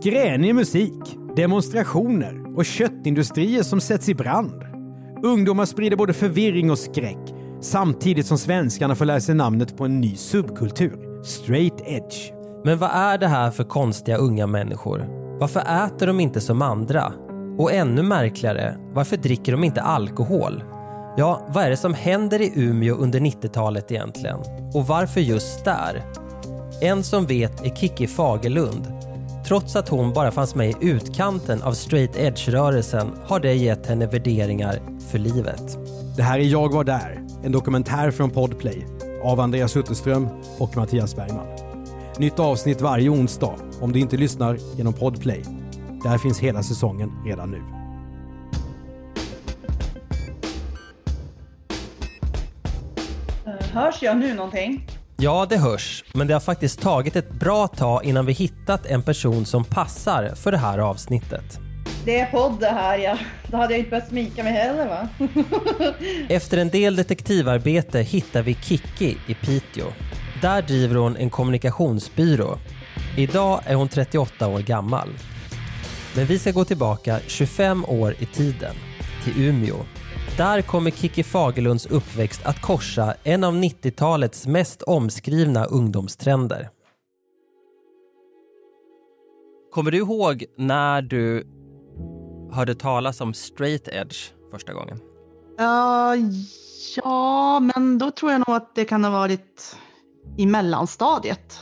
Skränig musik, demonstrationer och köttindustrier som sätts i brand. Ungdomar sprider både förvirring och skräck samtidigt som svenskarna får lära sig namnet på en ny subkultur, straight edge. Men vad är det här för konstiga unga människor? Varför äter de inte som andra? Och ännu märkligare, varför dricker de inte alkohol? Ja, vad är det som händer i Umeå under 90-talet egentligen? Och varför just där? En som vet är Kikki Fagerlund. Trots att hon bara fanns med i utkanten av straight edge-rörelsen har det gett henne värderingar för livet. Det här är Jag var där, en dokumentär från Podplay av Andreas Utterström och Mattias Bergman. Nytt avsnitt varje onsdag om du inte lyssnar genom Podplay. Där finns hela säsongen redan nu. Hörs jag nu någonting? Ja, det hörs, men det har faktiskt tagit ett bra tag innan vi hittat en person som passar för det här avsnittet. Det är podd det här ja. Då hade jag inte behövt smika mig heller va? Efter en del detektivarbete hittar vi Kikki i Piteå. Där driver hon en kommunikationsbyrå. Idag är hon 38 år gammal. Men vi ska gå tillbaka 25 år i tiden, till Umeå. Där kommer Kikki Fagerlunds uppväxt att korsa en av 90-talets mest omskrivna ungdomstrender. Kommer du ihåg när du hörde talas om straight edge första gången? Ja, ja, men då tror jag nog att det kan ha varit i mellanstadiet.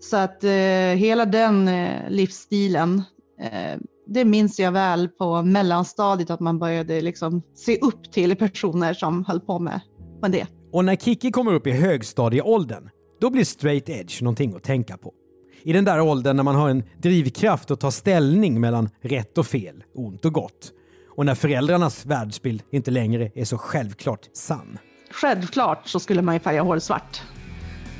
Så att eh, hela den eh, livsstilen, eh, det minns jag väl på mellanstadiet att man började liksom se upp till personer som höll på med, med det. Och när Kikki kommer upp i högstadieåldern, då blir straight edge någonting att tänka på. I den där åldern när man har en drivkraft att ta ställning mellan rätt och fel, ont och gott. Och när föräldrarnas världsbild inte längre är så självklart sann. Självklart så skulle man ju färga håret svart.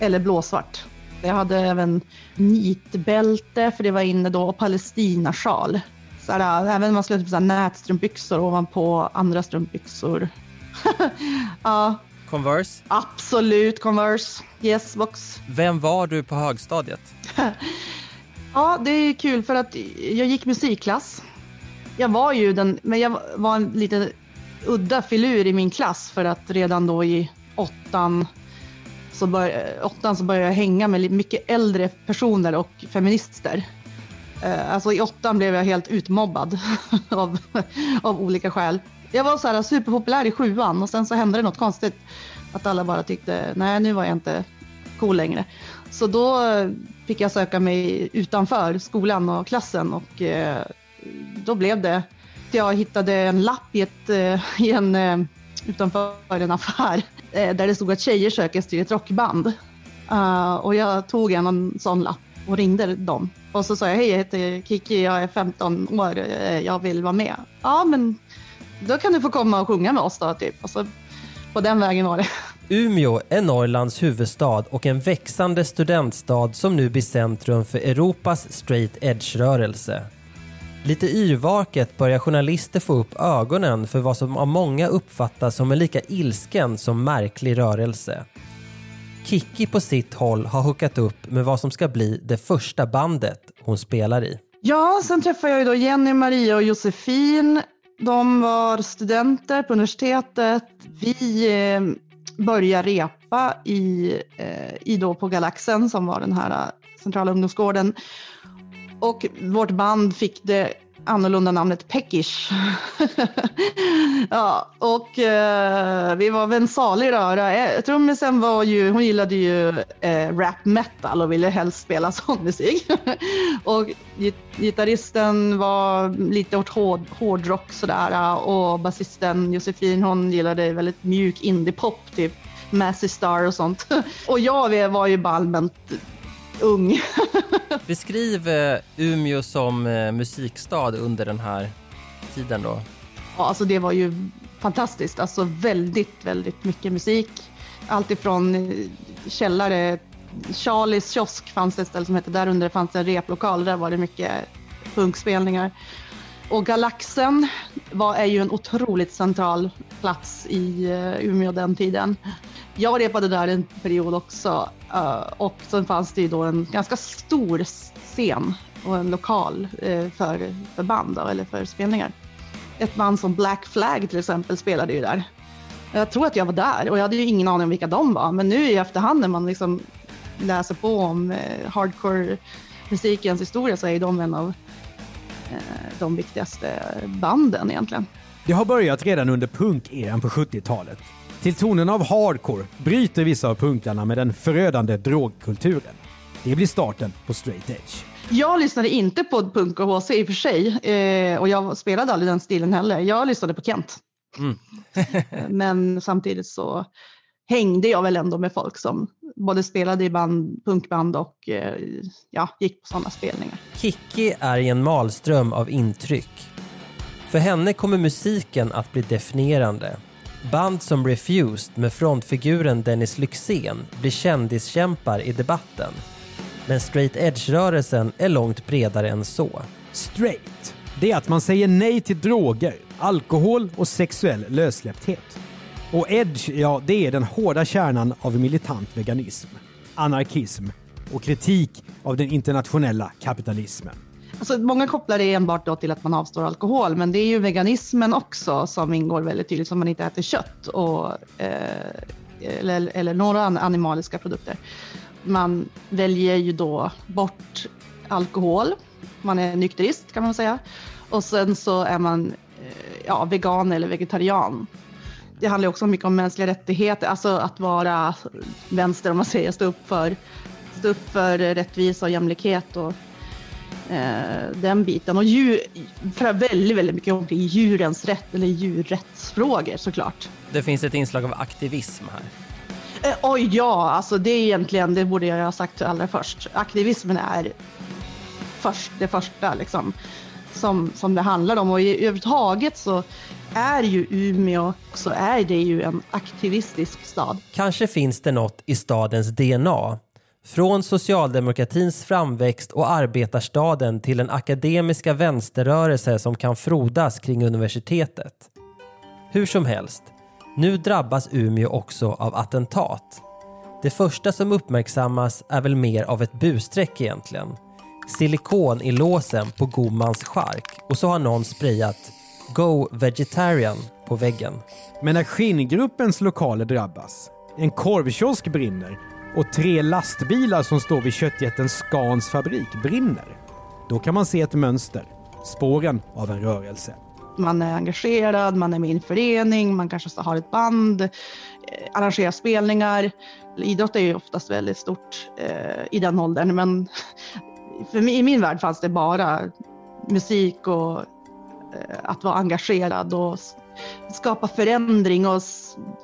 Eller blåsvart. Jag hade även nitbälte, för det var inne då, och palestinasjal. Så här, även om man skulle ha typ så här nätstrumpbyxor ovanpå andra strumpbyxor. ja, Converse. absolut Converse. Yes, box. Vem var du på högstadiet? Ja, det är kul för att jag gick musikklass. Jag var ju den, men jag var en lite udda filur i min klass för att redan då i åttan så, bör, åttan så började jag hänga med mycket äldre personer och feminister. Eh, alltså i åttan blev jag helt utmobbad av, av olika skäl. Jag var så här superpopulär i sjuan och sen så hände det något konstigt. Att alla bara tyckte, nej nu var jag inte cool längre. Så då fick jag söka mig utanför skolan och klassen och eh, då blev det att jag hittade en lapp i, ett, eh, i en, utanför en affär där det stod att tjejer söker till ett rockband. Ah, och jag tog en sån lapp och ringde dem. Och så sa jag, hej jag heter Kiki, jag är 15 år, eh, jag vill vara med. Ja men då kan du få komma och sjunga med oss då typ. Och så på den vägen var det. Umeå är Norrlands huvudstad och en växande studentstad som nu blir centrum för Europas straight edge-rörelse. Lite yrvaket börjar journalister få upp ögonen för vad som av många uppfattas som en lika ilsken som märklig rörelse. Kikki på sitt håll har hookat upp med vad som ska bli det första bandet hon spelar i. Ja, sen träffade jag ju då Jenny, Maria och Josefin. De var studenter på universitetet. Vi eh, började repa i, eh, i då på Galaxen som var den här eh, centrala ungdomsgården. Och vårt band fick det annorlunda namnet Peckish. ja, och eh, vi var väl en salig röra. Eh, Trummisen var ju, hon gillade ju eh, rap metal och ville helst spela sån musik. och git- gitarristen var lite åt hård, hårdrock sådär eh, och basisten Josefin hon gillade väldigt mjuk indiepop typ Massy Star och sånt. och jag var ju bara allmänt ung. Beskriv eh, Umeå som eh, musikstad under den här tiden då. Ja, alltså det var ju fantastiskt. Alltså väldigt, väldigt mycket musik. Allt ifrån eh, källare, Charlies kiosk fanns det ett ställe som hette, där under fanns en replokal, där var det mycket punkspelningar. Och Galaxen var, är ju en otroligt central plats i Umeå den tiden. Jag repade där en period också eh, och sen fanns det ju då en ganska stor scen och en lokal eh, för, för band då, eller för spelningar. Ett band som Black Flag till exempel spelade ju där. Jag tror att jag var där och jag hade ju ingen aning om vilka de var, men nu i efterhand när man liksom läser på om eh, hardcore musikens historia så är de en av de viktigaste banden egentligen. Det har börjat redan under punkeran på 70-talet. Till tonen av hardcore bryter vissa av punkarna med den förödande drogkulturen. Det blir starten på straight edge. Jag lyssnade inte på punk och HC i och för sig eh, och jag spelade aldrig den stilen heller. Jag lyssnade på Kent. Mm. Men samtidigt så hängde jag väl ändå med folk som både spelade i band, punkband och eh, ja, gick på sådana spelningar. Kikki är i en malström av intryck. För henne kommer musiken att bli definierande. Band som Refused med frontfiguren Dennis Lyxzén blir kändiskämpar i debatten. Men straight edge-rörelsen är långt bredare än så. Straight, det är att man säger nej till droger, alkohol och sexuell lössläppthet. Och edge, ja det är den hårda kärnan av militant veganism, anarkism och kritik av den internationella kapitalismen. Alltså, många kopplar det enbart då till att man avstår alkohol, men det är ju veganismen också som ingår väldigt tydligt, som man inte äter kött och, eh, eller, eller några animaliska produkter. Man väljer ju då bort alkohol, man är nykterist kan man säga, och sen så är man eh, ja, vegan eller vegetarian. Det handlar också mycket om mänskliga rättigheter, alltså att vara vänster om man säger, stå upp för, stå upp för rättvisa och jämlikhet och den biten. Och djur, för väldigt, väldigt mycket omkring djurens rätt eller djurrättsfrågor såklart. Det finns ett inslag av aktivism här. Eh, oj, ja, alltså det är egentligen, det borde jag ha sagt allra först. Aktivismen är först, det första liksom, som, som det handlar om. Och i, överhuvudtaget så är ju Umeå så är det ju en aktivistisk stad. Kanske finns det något i stadens DNA från socialdemokratins framväxt och arbetarstaden till den akademiska vänsterrörelse som kan frodas kring universitetet. Hur som helst, nu drabbas Umeå också av attentat. Det första som uppmärksammas är väl mer av ett busträck egentligen. Silikon i låsen på Gomans chark och så har någon sprayat “Go vegetarian” på väggen. Men när skinngruppens lokaler drabbas, en korvkiosk brinner och tre lastbilar som står vid köttjätten Scans fabrik brinner. Då kan man se ett mönster, spåren av en rörelse. Man är engagerad, man är med i en förening, man kanske har ett band, eh, arrangerar spelningar. Idrott är ju oftast väldigt stort eh, i den åldern, men för mig, i min värld fanns det bara musik och eh, att vara engagerad och skapa förändring och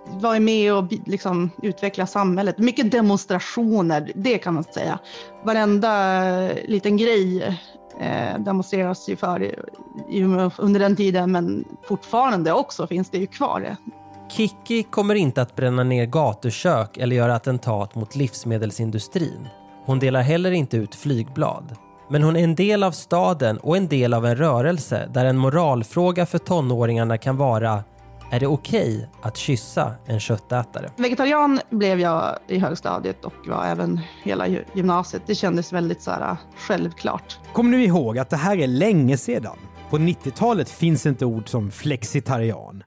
vara med och liksom utveckla samhället. Mycket demonstrationer, det kan man säga. Varenda eh, liten grej eh, demonstreras ju för under den tiden, men fortfarande också finns det ju kvar. Kiki kommer inte att bränna ner gatukök eller göra attentat mot livsmedelsindustrin. Hon delar heller inte ut flygblad. Men hon är en del av staden och en del av en rörelse där en moralfråga för tonåringarna kan vara är det okej okay att kyssa en köttätare? Vegetarian blev jag i högstadiet och var även hela gymnasiet. Det kändes väldigt så här, självklart. Kommer ni ihåg att det här är länge sedan? På 90-talet finns inte ord som flexitarian.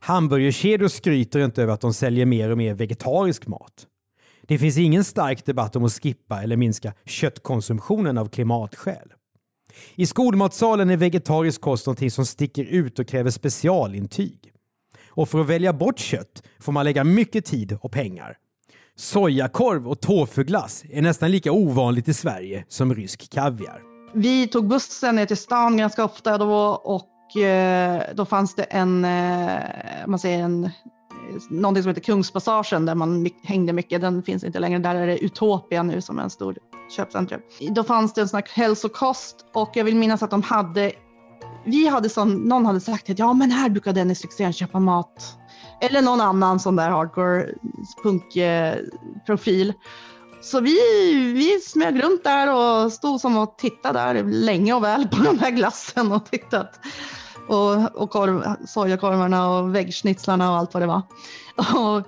Hamburgerkedjor skryter inte över att de säljer mer och mer vegetarisk mat. Det finns ingen stark debatt om att skippa eller minska köttkonsumtionen av klimatskäl. I skolmatsalen är vegetarisk kost något som sticker ut och kräver specialintyg. Och för att välja bort kött får man lägga mycket tid och pengar. Sojakorv och tofuglass är nästan lika ovanligt i Sverige som rysk kaviar. Vi tog bussen ner till stan ganska ofta då och eh, då fanns det en, eh, man säger en någonting som heter Kungspassagen där man hängde mycket. Den finns inte längre. Där är det Utopia nu som är en stor köpcentrum. Då fanns det en sån här hälsokost och jag vill minnas att de hade vi hade som, någon hade sagt att ja men här brukar Dennis Lyxzén köpa mat. Eller någon annan sån där hardcore punkprofil. Så vi, vi smög runt där och stod som och tittade där länge och väl på den här glassen och tyckte att och, och korv, sojakorvarna och väggschnitzlarna och allt vad det var. Och,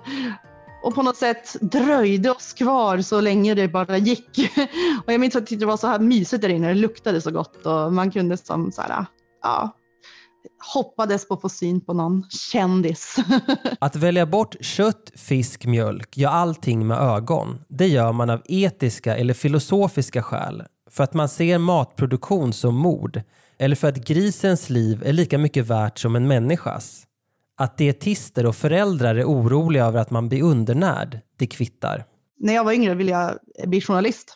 och på något sätt dröjde oss kvar så länge det bara gick. Och jag minns att det var så här mysigt där inne, det luktade så gott och man kunde som så här, ja, hoppades på att få syn på någon kändis. Att välja bort kött, fisk, mjölk, ja allting med ögon, det gör man av etiska eller filosofiska skäl. För att man ser matproduktion som mord eller för att grisens liv är lika mycket värt som en människas. Att dietister och föräldrar är oroliga över att man blir undernärd, det kvittar. När jag var yngre ville jag bli journalist.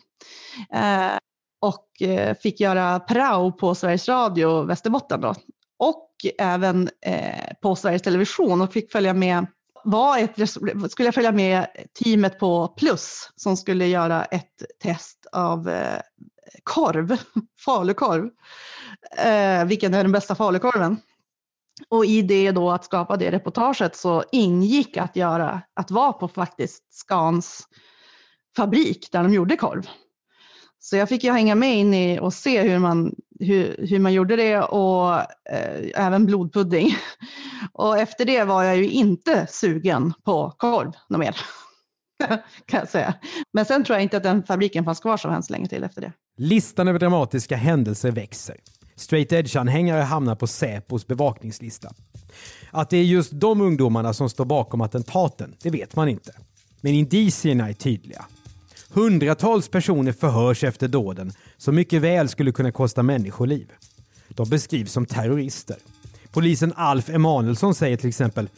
Eh, och eh, fick göra prao på Sveriges Radio Västerbotten då. Och även eh, på Sveriges Television och fick följa med var ett, skulle jag följa med teamet på Plus som skulle göra ett test av eh, korv, falukorv. Eh, vilken är den bästa falukorven? Och i det då att skapa det reportaget så ingick att göra, att vara på faktiskt Scans fabrik där de gjorde korv. Så jag fick ju hänga med in i och se hur man, hur, hur man gjorde det och eh, även blodpudding. Och efter det var jag ju inte sugen på korv något mer. kan jag säga. Men sen tror jag inte att den fabriken fanns kvar så hemskt länge till efter det. Listan över dramatiska händelser växer. Straight Edge-anhängare hamnar på Säpos bevakningslista. Att det är just de ungdomarna som står bakom attentaten, det vet man inte. Men indicierna är tydliga. Hundratals personer förhörs efter dåden som mycket väl skulle kunna kosta människoliv. De beskrivs som terrorister. Polisen Alf Emanuelsson säger till exempel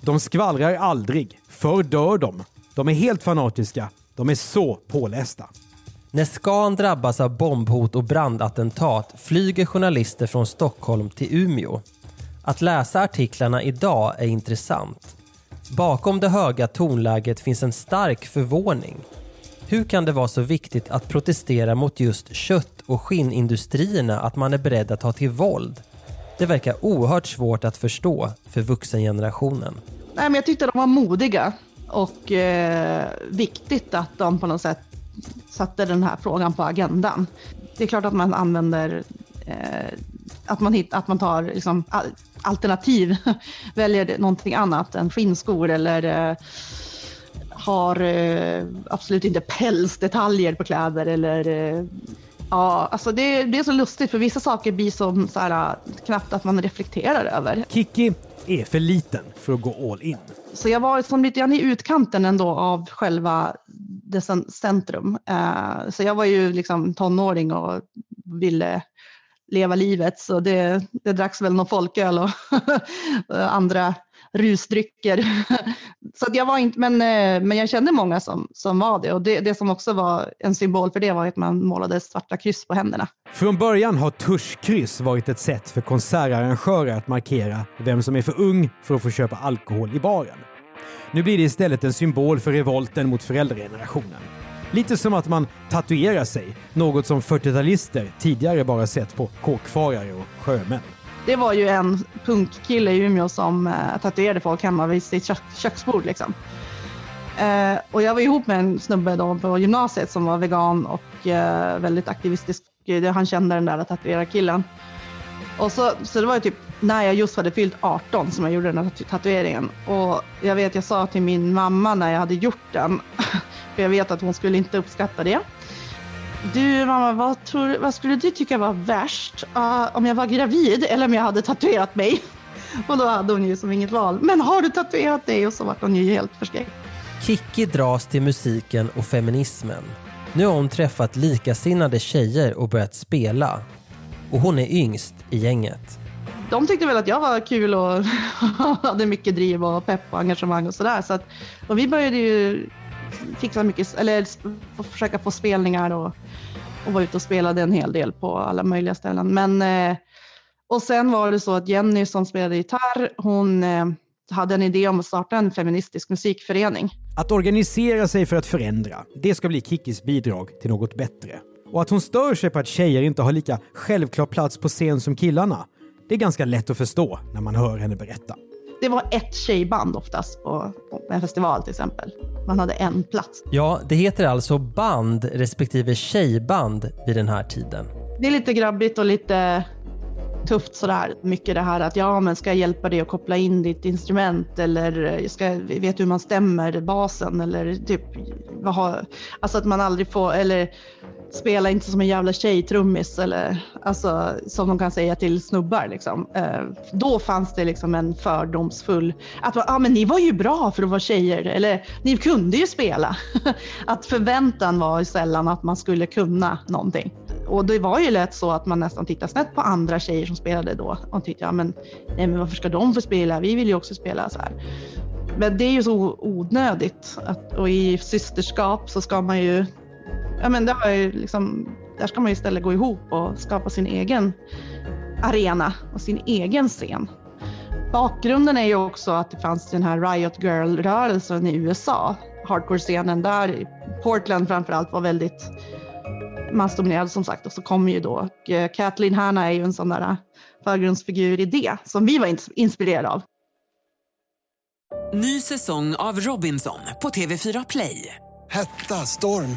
“De skvallrar aldrig, för dör de. De är helt fanatiska. De är så pålästa.” När Scan drabbas av bombhot och brandattentat flyger journalister från Stockholm till Umeå. Att läsa artiklarna idag är intressant. Bakom det höga tonläget finns en stark förvåning. Hur kan det vara så viktigt att protestera mot just kött och skinnindustrierna att man är beredd att ta till våld? Det verkar oerhört svårt att förstå för vuxengenerationen. Nej, men jag tyckte de var modiga och eh, viktigt att de på något sätt satte den här frågan på agendan. Det är klart att man använder eh, att, man hit, att man tar liksom, alternativ, väljer någonting annat än skinnskor eller eh, har eh, absolut inte pälsdetaljer på kläder eller eh, Ja, alltså det, det, är så lustigt för vissa saker blir som så här, knappt att man reflekterar över. Kiki är för liten för att gå all in. Så jag var som lite grann i utkanten ändå av själva centrum. Eh, så jag var ju liksom tonåring och ville leva livet så det, det dracks väl någon folköl och andra rusdrycker. så jag var inte, men, eh, men jag kände många som, som var det och det, det som också var en symbol för det var att man målade svarta kryss på händerna. Från början har tuschkryss varit ett sätt för konsertarrangörer att markera vem som är för ung för att få köpa alkohol i baren. Nu blir det istället en symbol för revolten mot föräldragenerationen. Lite som att man tatuerar sig, något som 40-talister tidigare bara sett på kåkfarare och sjömän. Det var ju en punkkille i Umeå som eh, tatuerade folk hemma vid sitt kök köksbord. Liksom. Eh, och jag var ihop med en snubbe då på gymnasiet som var vegan och eh, väldigt aktivistisk. Han kände den där tatuerarkillen. Och så, så det var ju typ när jag just hade fyllt 18 som jag gjorde den här tatueringen. Och jag vet, jag sa till min mamma när jag hade gjort den, för jag vet att hon skulle inte uppskatta det. Du mamma, vad, tror, vad skulle du tycka var värst? Uh, om jag var gravid eller om jag hade tatuerat mig? Och då hade hon ju som inget val. Men har du tatuerat dig? Och så vart hon ju helt förskräckt. Kikki dras till musiken och feminismen. Nu har hon träffat likasinnade tjejer och börjat spela. Och hon är yngst i gänget. De tyckte väl att jag var kul och hade mycket driv och pepp och engagemang och sådär. Så att, och vi började ju fixa mycket, eller försöka få spelningar och, och var ute och spelade en hel del på alla möjliga ställen. Men, eh, och sen var det så att Jenny som spelade gitarr, hon, eh, hade en idé om att starta en feministisk musikförening. Att organisera sig för att förändra, det ska bli Kickis bidrag till något bättre. Och att hon stör sig på att tjejer inte har lika självklar plats på scen som killarna, det är ganska lätt att förstå när man hör henne berätta. Det var ett tjejband oftast på, på en festival till exempel. Man hade en plats. Ja, det heter alltså band respektive tjejband vid den här tiden. Det är lite grabbigt och lite tufft sådär. Mycket det här att ja, men ska jag hjälpa dig att koppla in ditt instrument eller ska, vet du hur man stämmer basen eller typ vad har, alltså att man aldrig får, eller spela inte som en jävla tjejtrummis eller alltså som de kan säga till snubbar liksom. Eh, då fanns det liksom en fördomsfull, att ah, men ni var ju bra för att vara tjejer eller ni kunde ju spela. att förväntan var sällan att man skulle kunna någonting. Och det var ju lätt så att man nästan tittade snett på andra tjejer som spelade då och tyckte ja men, nej, men varför ska de få spela? Vi vill ju också spela så här. Men det är ju så onödigt att, och i systerskap så ska man ju ja, men det har ju liksom, där ska man ju istället gå ihop och skapa sin egen arena och sin egen scen. Bakgrunden är ju också att det fanns den här Riot Girl-rörelsen i USA. Hardcore-scenen där, i Portland framförallt, var väldigt mansdominerad som sagt. Och så kom ju då, och eh, Kathleen Hanna är ju en sån där eh, förgrundsfigur i det, som vi var inspirerade av. Ny säsong av Robinson på TV4 Play. Hetta, storm,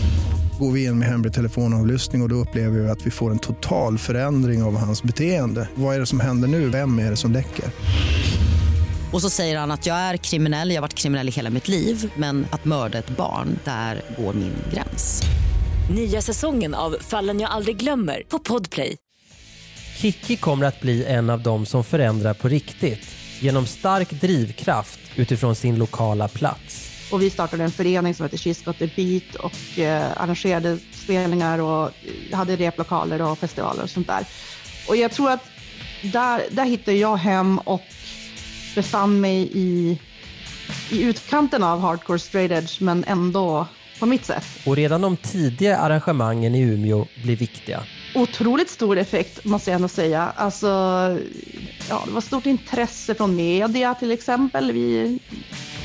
går vi in med hemlig telefonavlyssning och, och då upplever vi att vi får en total förändring av hans beteende. Vad är det som händer nu? Vem är det som läcker? Och så säger han att jag är kriminell, jag har varit kriminell i hela mitt liv men att mörda ett barn, där går min gräns. Nya säsongen av Fallen jag aldrig glömmer på Podplay. Kikki kommer att bli en av dem som förändrar på riktigt genom stark drivkraft utifrån sin lokala plats. Och vi startade en förening som heter She's Got The Beat och eh, arrangerade spelningar och hade replokaler och festivaler och sånt där. Och jag tror att där, där hittade jag hem och befann mig i, i utkanten av hardcore straight edge men ändå på mitt sätt. Och redan de tidiga arrangemangen i Umeå blir viktiga. Otroligt stor effekt måste jag ändå säga. Alltså, ja, det var stort intresse från media till exempel. Vi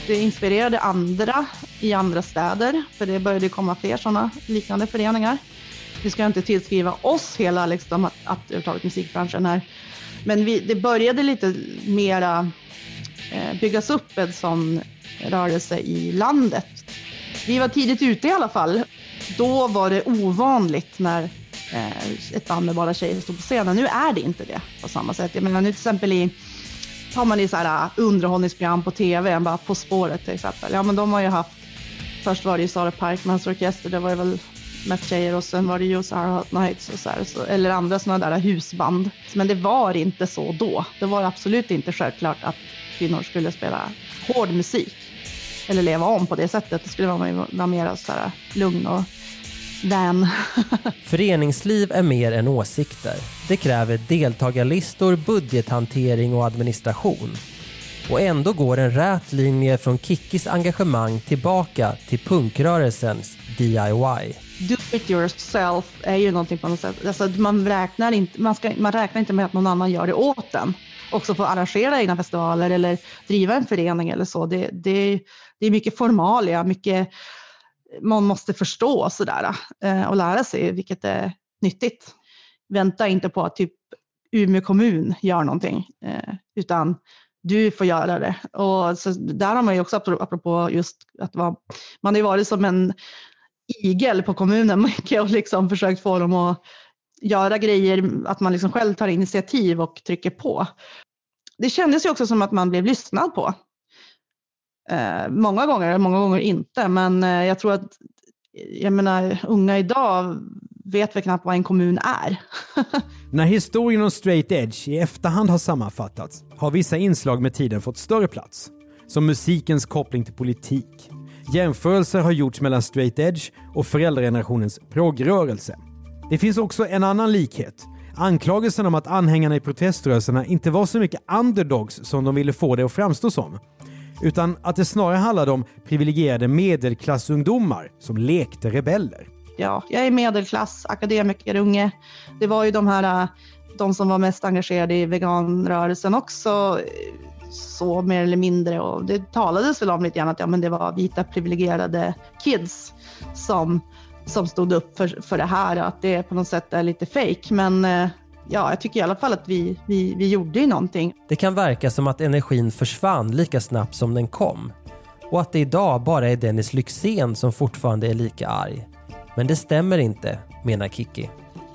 det inspirerade andra i andra städer, för det började komma fler sådana liknande föreningar. Vi ska inte tillskriva oss hela liksom, att, att överhuvudtaget musikbranschen här. Men vi, det började lite mera eh, byggas upp en sån rörelse i landet. Vi var tidigt ute i alla fall. Då var det ovanligt när eh, ett band med bara tjejer stod på scenen. Nu är det inte det på samma sätt. Jag menar nu till exempel i tar man i så här äh, underhållningsprogram på tv, bara På spåret till exempel. Ja, men de har ju haft, först var det ju Sara Parkmans orkester, det var ju väl mest tjejer och sen var det ju Sarah Hot Nights och så, här, så eller andra sådana där husband. Men det var inte så då. Det var absolut inte självklart att kvinnor skulle spela hård musik eller leva om på det sättet. Det skulle vara, vara mer så här lugn och vän. Föreningsliv är mer än åsikter. Det kräver deltagarlistor, budgethantering och administration. Och ändå går en rät linje från Kickis engagemang tillbaka till punkrörelsens DIY. Do it yourself är ju någonting på något sätt. Alltså man, räknar inte, man, ska, man räknar inte med att någon annan gör det åt en. Också få arrangera egna festivaler eller driva en förening eller så. Det, det, det är mycket formalia, mycket man måste förstå sådär eh, och lära sig, vilket är nyttigt. Vänta inte på att typ Umeå kommun gör någonting, eh, utan du får göra det. Och så där har man ju också, apropå just att vara, man har ju varit som en igel på kommunen mycket och liksom försökt få dem att göra grejer, att man liksom själv tar initiativ och trycker på. Det kändes ju också som att man blev lyssnad på. Eh, många gånger, många gånger inte, men eh, jag tror att jag menar, unga idag vet väl knappt vad en kommun är. När historien om straight edge i efterhand har sammanfattats har vissa inslag med tiden fått större plats. Som musikens koppling till politik, Jämförelser har gjorts mellan straight edge och föräldragenerationens progrörelse. Det finns också en annan likhet. Anklagelsen om att anhängarna i proteströrelserna inte var så mycket underdogs som de ville få det att framstå som. Utan att det snarare handlade om privilegierade medelklassungdomar som lekte rebeller. Ja, jag är medelklass, akademikerunge. Det var ju de här äh, de som var mest engagerade i veganrörelsen också så mer eller mindre och det talades väl om lite grann att ja, men det var vita privilegierade kids som, som stod upp för, för det här att det på något sätt är lite fake. Men eh, ja, jag tycker i alla fall att vi, vi, vi gjorde ju någonting. Det kan verka som att energin försvann lika snabbt som den kom och att det idag bara är Dennis Lyxzén som fortfarande är lika arg. Men det stämmer inte, menar Kiki.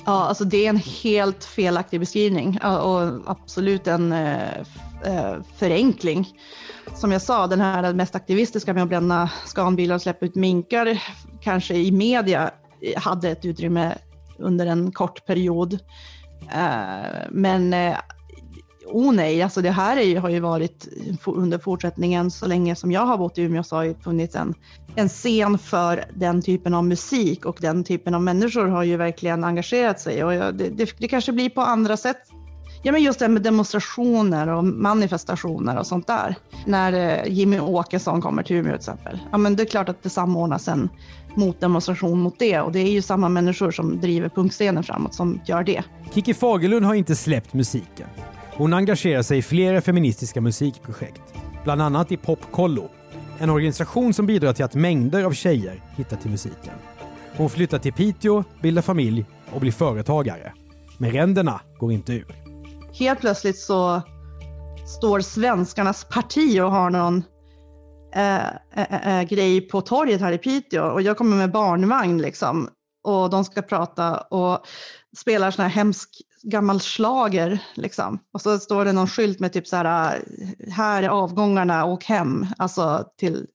Ja, alltså det är en helt felaktig beskrivning och absolut en eh, eh, förenkling. Som jag sa, den här mest aktivistiska med att bränna skanbilar och släppa ut minkar kanske i media hade ett utrymme under en kort period. Eh, men oh nej, alltså det här är, har ju varit under fortsättningen så länge som jag har bott i Umeå så har det funnits en, en scen för den typen av musik och den typen av människor har ju verkligen engagerat sig och det, det, det kanske blir på andra sätt. Ja, men just det med demonstrationer och manifestationer och sånt där. När eh, Jimmy Åkesson kommer till Umeå till exempel. Ja, men det är klart att det samordnas en motdemonstration mot det och det är ju samma människor som driver punkscenen framåt som gör det. Kiki Fagerlund har inte släppt musiken. Hon engagerar sig i flera feministiska musikprojekt, bland annat i Popkollo, en organisation som bidrar till att mängder av tjejer hittar till musiken. Hon flyttar till Piteå, bildar familj och blir företagare. Men ränderna går inte ur. Helt plötsligt så står svenskarnas parti och har någon äh, äh, äh, grej på torget här i Piteå och jag kommer med barnvagn liksom och de ska prata och spelar sån här hemsk gammal slager liksom. Och så står det någon skylt med typ så här, eh, här är avgångarna, åk hem, alltså till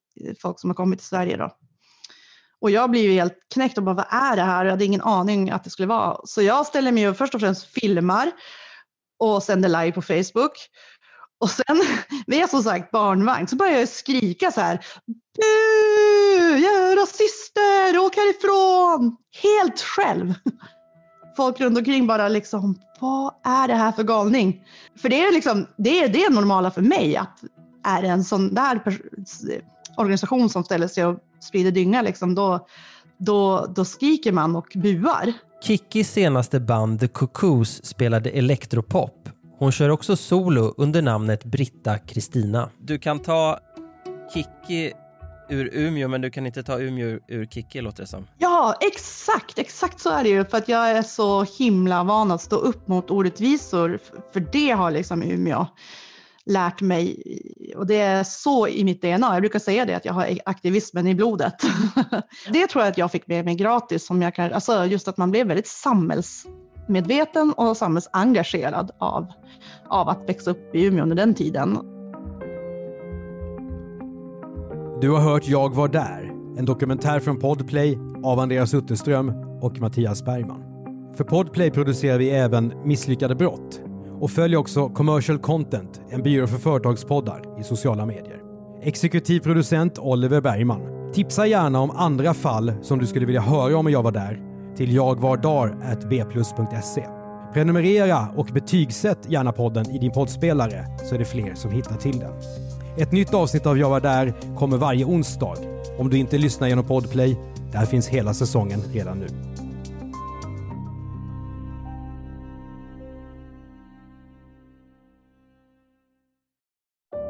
folk som har kommit till Sverige då. Och jag blir ju helt knäckt och bara, vad är det här? Jag hade ingen aning att det skulle vara. Så jag ställer mig och först och främst filmar och sänder live på Facebook. Och sen, vi är som sagt barnvagn, så börjar jag skrika så här. Du, jag är rasister, åk härifrån! Helt själv folk runt omkring bara liksom, vad är det här för galning? För det är liksom, det är det normala för mig att är det en sån där organisation som ställer sig och sprider dynga liksom, då, då, då skriker man och buar. Kikkis senaste band The Cuckoos spelade elektropop. Hon kör också solo under namnet Britta Kristina. Du kan ta Kikki ur Umeå, men du kan inte ta Umeå ur, ur Kikki låter det som. Ja, exakt, exakt så är det ju. För att jag är så himla van att stå upp mot orättvisor. För det har liksom Umeå lärt mig. Och det är så i mitt DNA. Jag brukar säga det, att jag har aktivismen i blodet. det tror jag att jag fick med mig gratis. Som jag kan, alltså just att man blev väldigt samhällsmedveten och samhällsengagerad av, av att växa upp i Umeå under den tiden. Du har hört Jag var där, en dokumentär från Podplay av Andreas Utterström och Mattias Bergman. För Podplay producerar vi även Misslyckade brott och följ också Commercial Content, en byrå för företagspoddar i sociala medier. Exekutiv producent Oliver Bergman. Tipsa gärna om andra fall som du skulle vilja höra om Jag var där till jagvardar.bplus.se. Prenumerera och betygsätt gärna podden i din poddspelare så är det fler som hittar till den. Ett nytt avsnitt av Jag var där kommer varje onsdag. Om du inte lyssnar genom Podplay, där finns hela säsongen redan nu.